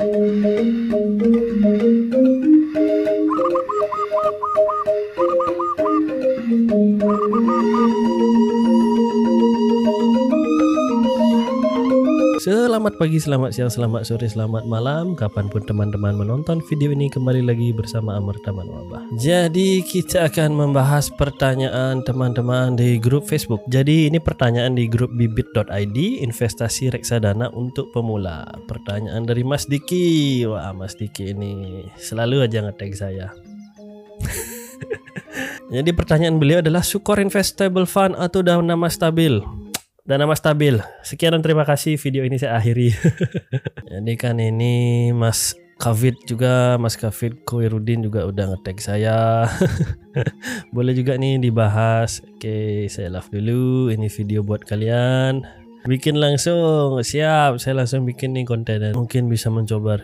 Thank you. Selamat pagi, selamat siang, selamat sore, selamat malam. Kapan pun teman-teman menonton video ini Kembali lagi bersama Amr Taman Wabah. Jadi kita akan membahas pertanyaan teman-teman di grup Facebook. Jadi ini pertanyaan di grup bibit.id Investasi reksadana untuk pemula. Pertanyaan dari Mas Diki. Wah Mas Diki ini selalu aja ngetag saya. Jadi pertanyaan beliau adalah Sukor Investable Fund atau Dana Mas Stabil dan nama stabil. Sekian dan terima kasih video ini saya akhiri. Jadi kan ini Mas Kavit juga Mas Kavit Koirudin juga udah ngetag saya. Boleh juga nih dibahas. Oke, saya love dulu. Ini video buat kalian. Bikin langsung, siap. Saya langsung bikin nih konten mungkin bisa mencoba.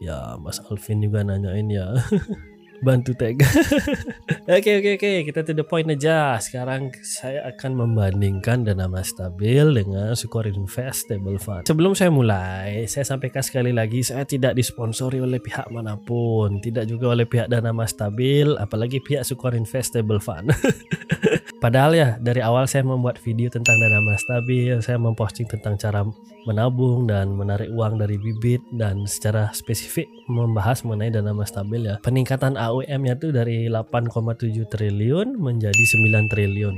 Ya, Mas Alvin juga nanyain ya. bantu tag. Oke oke oke, kita to the point aja. Sekarang saya akan membandingkan dana mas stabil dengan Sukor Investable Fund. Sebelum saya mulai, saya sampaikan sekali lagi saya tidak disponsori oleh pihak mana pun, tidak juga oleh pihak dana mas stabil, apalagi pihak Sukor Investable Fund. Padahal ya dari awal saya membuat video tentang dana mas stabil, saya memposting tentang cara menabung dan menarik uang dari bibit dan secara spesifik membahas mengenai dana mas stabil ya. Peningkatan AUM-nya tuh dari 8,7 triliun menjadi 9 triliun.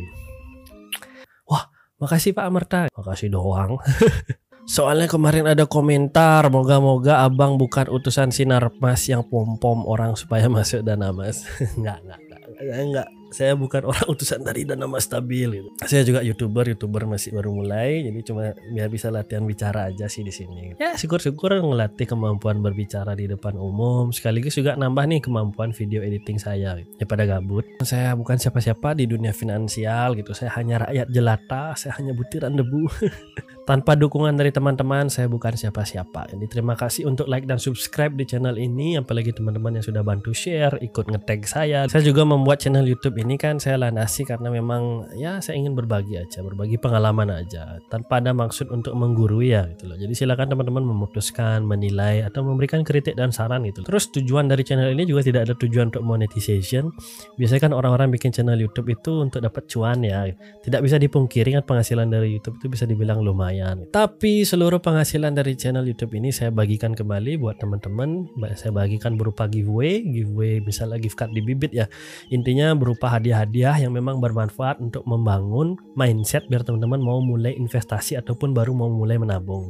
Wah, makasih Pak Amerta. Makasih doang. Soalnya kemarin ada komentar, moga-moga abang bukan utusan sinar mas yang pom-pom orang supaya masuk dana mas. enggak, enggak, enggak, enggak saya bukan orang utusan dari dan nama stabil gitu. Saya juga youtuber, youtuber masih baru mulai, jadi cuma biar bisa latihan bicara aja sih di sini. Ya syukur-syukur ngelatih kemampuan berbicara di depan umum, sekaligus juga nambah nih kemampuan video editing saya. Gitu. Ya pada gabut. Saya bukan siapa-siapa di dunia finansial gitu. Saya hanya rakyat jelata, saya hanya butiran debu. Tanpa dukungan dari teman-teman, saya bukan siapa-siapa. Jadi terima kasih untuk like dan subscribe di channel ini, apalagi teman-teman yang sudah bantu share, ikut ngetag saya. Saya juga membuat channel YouTube ini kan saya landasi karena memang ya saya ingin berbagi aja, berbagi pengalaman aja, tanpa ada maksud untuk menggurui ya gitu loh. Jadi silakan teman-teman memutuskan, menilai atau memberikan kritik dan saran gitu. Terus tujuan dari channel ini juga tidak ada tujuan untuk monetization. Biasanya kan orang-orang bikin channel YouTube itu untuk dapat cuan ya. Tidak bisa dipungkiri kan penghasilan dari YouTube itu bisa dibilang lumayan. Tapi seluruh penghasilan dari channel YouTube ini saya bagikan kembali buat teman-teman. Saya bagikan berupa giveaway, giveaway misalnya gift card di bibit ya. Intinya berupa hadiah-hadiah yang memang bermanfaat untuk membangun mindset biar teman-teman mau mulai investasi ataupun baru mau mulai menabung.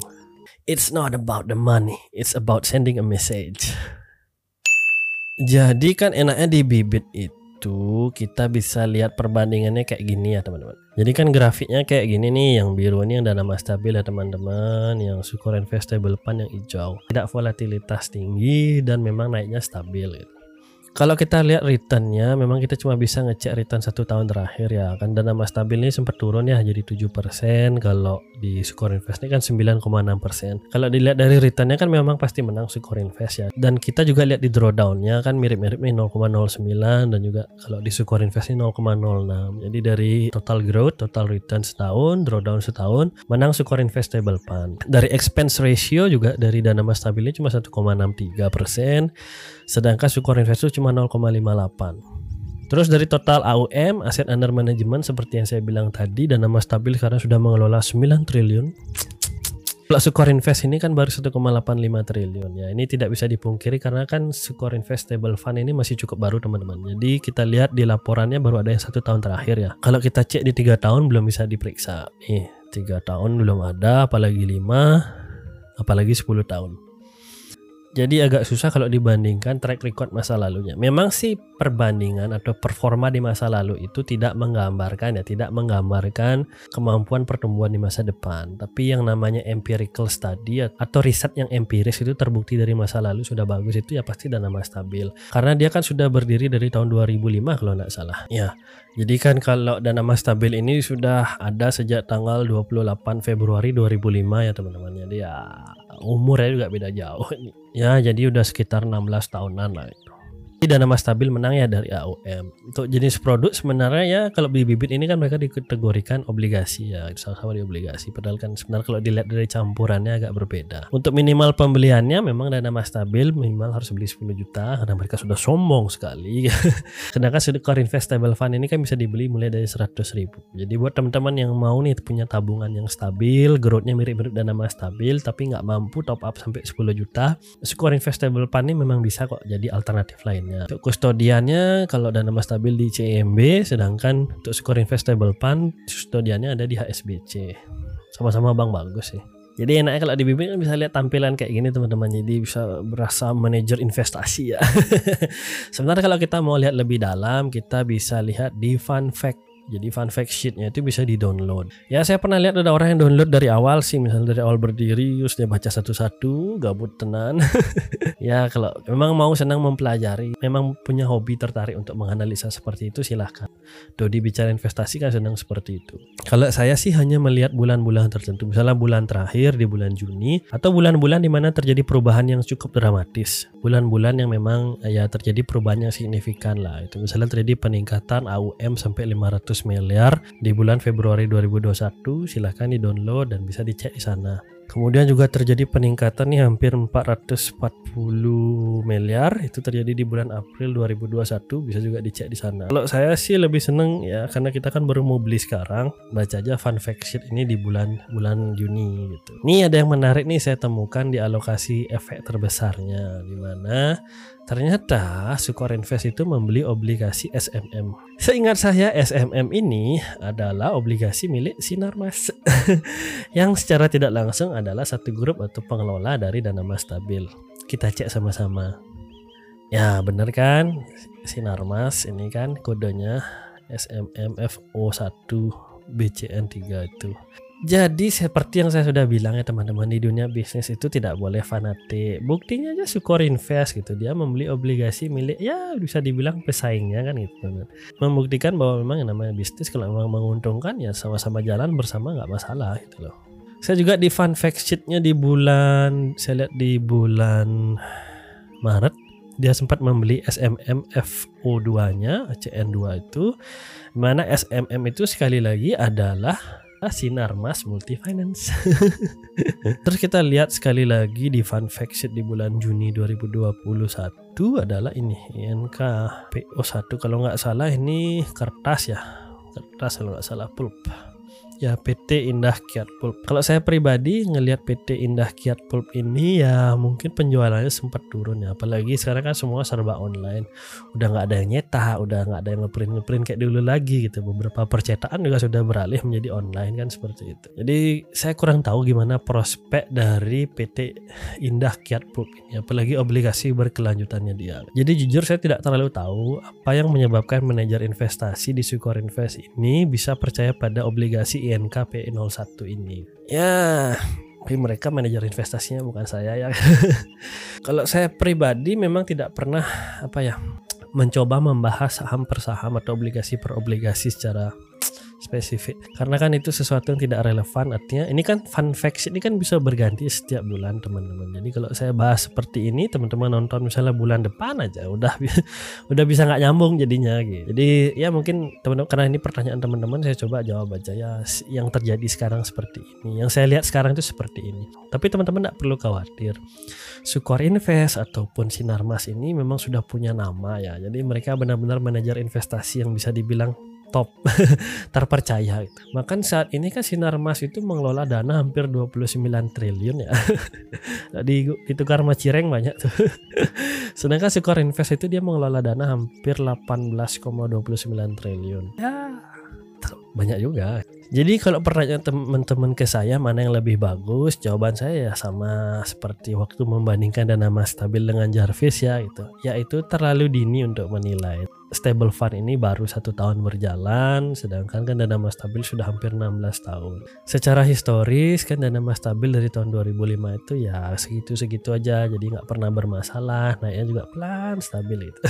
It's not about the money, it's about sending a message. Jadi kan enaknya di bibit itu kita bisa lihat perbandingannya kayak gini ya teman-teman. Jadi kan grafiknya kayak gini nih, yang biru ini yang dana mas stabil ya teman-teman, yang syukur investable fund yang hijau. Tidak volatilitas tinggi dan memang naiknya stabil gitu kalau kita lihat returnnya memang kita cuma bisa ngecek return satu tahun terakhir ya kan? Dana mas stabil ini sempat turun ya jadi 7% kalau di Sukor Invest ini kan 9,6% kalau dilihat dari returnnya kan memang pasti menang Sukor Invest ya. Dan kita juga lihat di drawdownnya kan mirip-mirip nih 0,09 dan juga kalau di Sukor Invest ini 0,06 jadi dari total growth total return setahun drawdown setahun menang Sukor Investable Fund. Dari expense ratio juga dari dana mas stabil ini cuma 1,63% sedangkan Sukor Invest itu cuma 0,58. Terus dari total AUM, aset under management seperti yang saya bilang tadi, dan nama stabil sekarang sudah mengelola 9 triliun. Kalau Sukor Invest ini kan baru 1,85 triliun ya. Ini tidak bisa dipungkiri karena kan Sukor Investable Fund ini masih cukup baru teman-teman. Jadi kita lihat di laporannya baru ada yang satu tahun terakhir ya. Kalau kita cek di tiga tahun belum bisa diperiksa. Nih tiga tahun belum ada, apalagi lima, apalagi 10 tahun. Jadi agak susah kalau dibandingkan track record masa lalunya. Memang sih perbandingan atau performa di masa lalu itu tidak menggambarkan ya, tidak menggambarkan kemampuan pertumbuhan di masa depan. Tapi yang namanya empirical study atau riset yang empiris itu terbukti dari masa lalu sudah bagus itu ya pasti dan nama stabil. Karena dia kan sudah berdiri dari tahun 2005 kalau nggak salah. Ya, jadi kan kalau dana mas stabil ini sudah ada sejak tanggal 28 Februari 2005 ya teman-teman. Jadi ya umurnya juga beda jauh. Ya jadi udah sekitar 16 tahunan lah itu. Dana Mas Stabil menang ya dari AUM. Untuk jenis produk sebenarnya ya kalau beli bibit ini kan mereka dikategorikan obligasi ya, sama-sama di obligasi. Padahal kan sebenarnya kalau dilihat dari campurannya agak berbeda. Untuk minimal pembeliannya memang Dana Mas Stabil minimal harus beli 10 juta karena mereka sudah sombong sekali. Sedangkan Core Investable Fund ini kan bisa dibeli mulai dari 100 ribu. Jadi buat teman-teman yang mau nih punya tabungan yang stabil, growthnya mirip-mirip Dana Mas Stabil tapi nggak mampu top up sampai 10 juta, Core Investable Fund ini memang bisa kok jadi alternatif lainnya lainnya. Untuk kustodiannya kalau dana mas stabil di CIMB sedangkan untuk skor investable fund kustodiannya ada di HSBC. Sama-sama bank bagus sih. Jadi enaknya kalau di BB kan bisa lihat tampilan kayak gini teman-teman. Jadi bisa berasa manajer investasi ya. Sebenarnya kalau kita mau lihat lebih dalam, kita bisa lihat di fun fact jadi fun fact sheetnya itu bisa di download. Ya saya pernah lihat ada orang yang download dari awal sih, misalnya dari awal berdiri, terus dia baca satu-satu, gabut tenan. ya kalau memang mau senang mempelajari, memang punya hobi tertarik untuk menganalisa seperti itu silahkan. Dodi bicara investasi kan senang seperti itu. Kalau saya sih hanya melihat bulan-bulan tertentu, misalnya bulan terakhir di bulan Juni atau bulan-bulan di mana terjadi perubahan yang cukup dramatis. Bulan-bulan yang memang ya terjadi perubahan yang signifikan lah. Itu misalnya terjadi peningkatan AUM sampai 500 miliar di bulan Februari 2021 silahkan di download dan bisa dicek di sana. Kemudian juga terjadi peningkatan nih hampir 440 miliar. Itu terjadi di bulan April 2021 bisa juga dicek di sana. Kalau saya sih lebih seneng ya karena kita kan baru mau beli sekarang. Baca aja fun fact sheet ini di bulan bulan Juni gitu. Ini ada yang menarik nih saya temukan di alokasi efek terbesarnya. Di mana Ternyata Sukor Invest itu membeli obligasi SMM. Seingat saya SMM ini adalah obligasi milik Sinarmas yang secara tidak langsung adalah satu grup atau pengelola dari Dana Mas Stabil. Kita cek sama-sama. Ya benar kan Sinarmas ini kan kodenya SMMFO1 BCN3 itu. Jadi seperti yang saya sudah bilang ya teman-teman di dunia bisnis itu tidak boleh fanatik. Buktinya aja Sukor Invest gitu dia membeli obligasi milik ya bisa dibilang pesaingnya kan gitu. Membuktikan bahwa memang yang namanya bisnis kalau memang menguntungkan ya sama-sama jalan bersama nggak masalah gitu loh. Saya juga di fun fact sheetnya di bulan saya lihat di bulan Maret dia sempat membeli SMM FO2-nya CN2 itu mana SMM itu sekali lagi adalah Sinar Mas Multi Finance. Terus kita lihat sekali lagi di fun fact sheet di bulan Juni 2021 adalah ini NKPO1 kalau nggak salah ini kertas ya. Kertas kalau nggak salah pulp ya PT Indah Kiat Pulp. Kalau saya pribadi ngelihat PT Indah Kiat Pulp ini ya mungkin penjualannya sempat turun ya. Apalagi sekarang kan semua serba online. Udah nggak ada yang nyetak, udah nggak ada yang ngeprint ngeprint kayak dulu lagi gitu. Beberapa percetakan juga sudah beralih menjadi online kan seperti itu. Jadi saya kurang tahu gimana prospek dari PT Indah Kiat Pulp ini. Apalagi obligasi berkelanjutannya dia. Jadi jujur saya tidak terlalu tahu apa yang menyebabkan manajer investasi di Sukor Invest ini bisa percaya pada obligasi INK P01 ini. Ya, tapi mereka manajer investasinya bukan saya ya. Kalau saya pribadi memang tidak pernah apa ya mencoba membahas saham per saham atau obligasi per obligasi secara spesifik. Karena kan itu sesuatu yang tidak relevan artinya ini kan fun fact ini kan bisa berganti setiap bulan teman-teman. Jadi kalau saya bahas seperti ini teman-teman nonton misalnya bulan depan aja udah udah bisa nggak nyambung jadinya gitu. Jadi ya mungkin teman-teman karena ini pertanyaan teman-teman saya coba jawab aja ya yang terjadi sekarang seperti ini. Yang saya lihat sekarang itu seperti ini. Tapi teman-teman tidak perlu khawatir. Sukor Invest ataupun Sinarmas ini memang sudah punya nama ya. Jadi mereka benar-benar manajer investasi yang bisa dibilang top terpercaya gitu. Makan saat ini kan Sinar Mas itu mengelola dana hampir 29 triliun ya. di ditukar sama Cireng banyak tuh. Sedangkan Sukor Invest itu dia mengelola dana hampir 18,29 triliun. Ya banyak juga. Jadi kalau pertanyaan teman-teman ke saya mana yang lebih bagus, jawaban saya ya sama seperti waktu membandingkan dana mas stabil dengan Jarvis ya itu. Yaitu terlalu dini untuk menilai. Stable fund ini baru satu tahun berjalan, sedangkan kan dana mas stabil sudah hampir 16 tahun. Secara historis kan dana mas stabil dari tahun 2005 itu ya segitu-segitu aja, jadi nggak pernah bermasalah, naiknya juga pelan stabil itu.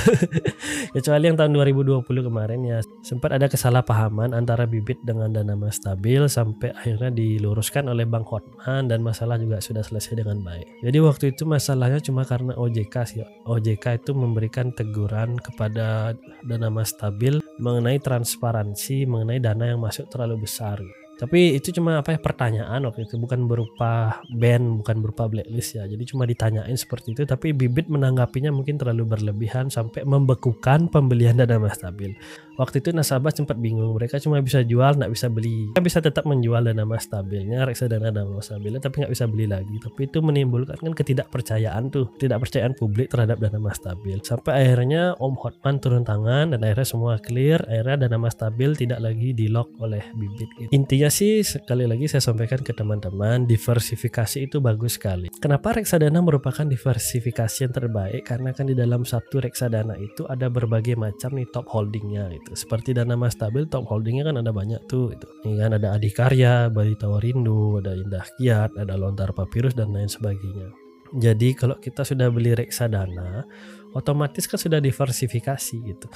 Kecuali yang tahun 2020 kemarin ya sempat ada kesalahpahaman antara bibit dengan dana mas stabil sampai akhirnya diluruskan oleh Bang Hotman dan masalah juga sudah selesai dengan baik. Jadi waktu itu masalahnya cuma karena OJK sih. OJK itu memberikan teguran kepada dana mas stabil mengenai transparansi mengenai dana yang masuk terlalu besar. Tapi itu cuma apa ya pertanyaan waktu itu bukan berupa band bukan berupa blacklist ya. Jadi cuma ditanyain seperti itu tapi bibit menanggapinya mungkin terlalu berlebihan sampai membekukan pembelian dana mas stabil waktu itu nasabah sempat bingung mereka cuma bisa jual nggak bisa beli. Mereka bisa tetap menjual dana mas stabilnya reksadana dana mas stabilnya tapi nggak bisa beli lagi. Tapi itu menimbulkan kan ketidakpercayaan tuh tidak percayaan publik terhadap dana mas stabil. Sampai akhirnya Om Hotman turun tangan dan akhirnya semua clear akhirnya dana mas stabil tidak lagi di lock oleh bibit intinya sih sekali lagi saya sampaikan ke teman-teman diversifikasi itu bagus sekali. Kenapa reksadana merupakan diversifikasi yang terbaik? Karena kan di dalam satu reksadana itu ada berbagai macam nih top holdingnya itu. Seperti dana mas stabil top holdingnya kan ada banyak tuh itu. Ini kan ada Adikarya, Bali Tawarindo, ada Indah Kiat, ada Lontar Papirus dan lain sebagainya. Jadi kalau kita sudah beli reksadana, otomatis kan sudah diversifikasi gitu.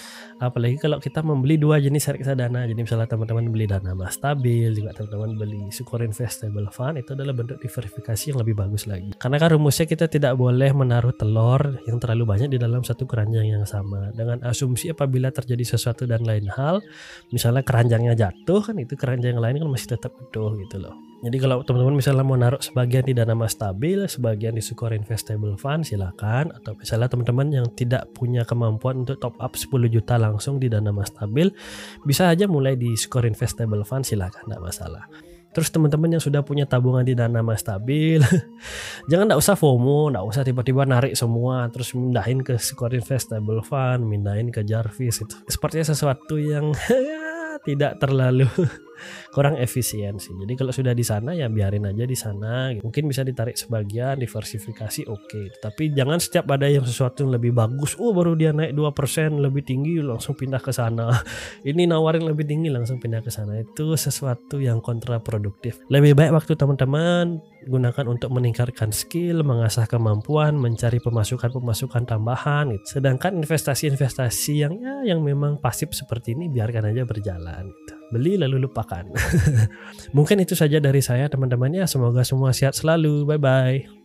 Apalagi kalau kita membeli dua jenis reksadana. Jadi misalnya teman-teman beli dana mas stabil, juga teman-teman beli Sukor Investable Fund itu adalah bentuk diversifikasi yang lebih bagus lagi. Karena kan rumusnya kita tidak boleh menaruh telur yang terlalu banyak di dalam satu keranjang yang sama. Dengan asumsi apabila terjadi sesuatu dan lain hal, misalnya keranjangnya jatuh kan itu keranjang yang lain kan masih tetap utuh gitu loh. Jadi kalau teman-teman misalnya mau naruh sebagian di dana mas stabil, sebagian di Sukor Investable Fund silakan atau misalnya teman-teman yang tidak punya kemampuan untuk top up 10 juta langsung di dana mas stabil, bisa aja mulai di Sukor Investable Fund silakan tidak masalah. Terus teman-teman yang sudah punya tabungan di dana mas stabil, jangan tidak usah FOMO, tidak usah tiba-tiba narik semua terus mindahin ke Sukor Investable Fund, mindahin ke Jarvis itu. Sepertinya sesuatu yang tidak terlalu kurang efisien sih. Jadi kalau sudah di sana ya biarin aja di sana. Mungkin bisa ditarik sebagian, diversifikasi oke. Okay. Tapi jangan setiap ada yang sesuatu yang lebih bagus, oh baru dia naik 2% lebih tinggi langsung pindah ke sana. Ini nawarin lebih tinggi langsung pindah ke sana. Itu sesuatu yang kontraproduktif. Lebih baik waktu teman-teman gunakan untuk meningkatkan skill, mengasah kemampuan, mencari pemasukan-pemasukan tambahan. Gitu. Sedangkan investasi-investasi yang ya yang memang pasif seperti ini biarkan aja berjalan. Gitu beli lalu lupakan. Mungkin itu saja dari saya teman-teman ya. Semoga semua sehat selalu. Bye bye.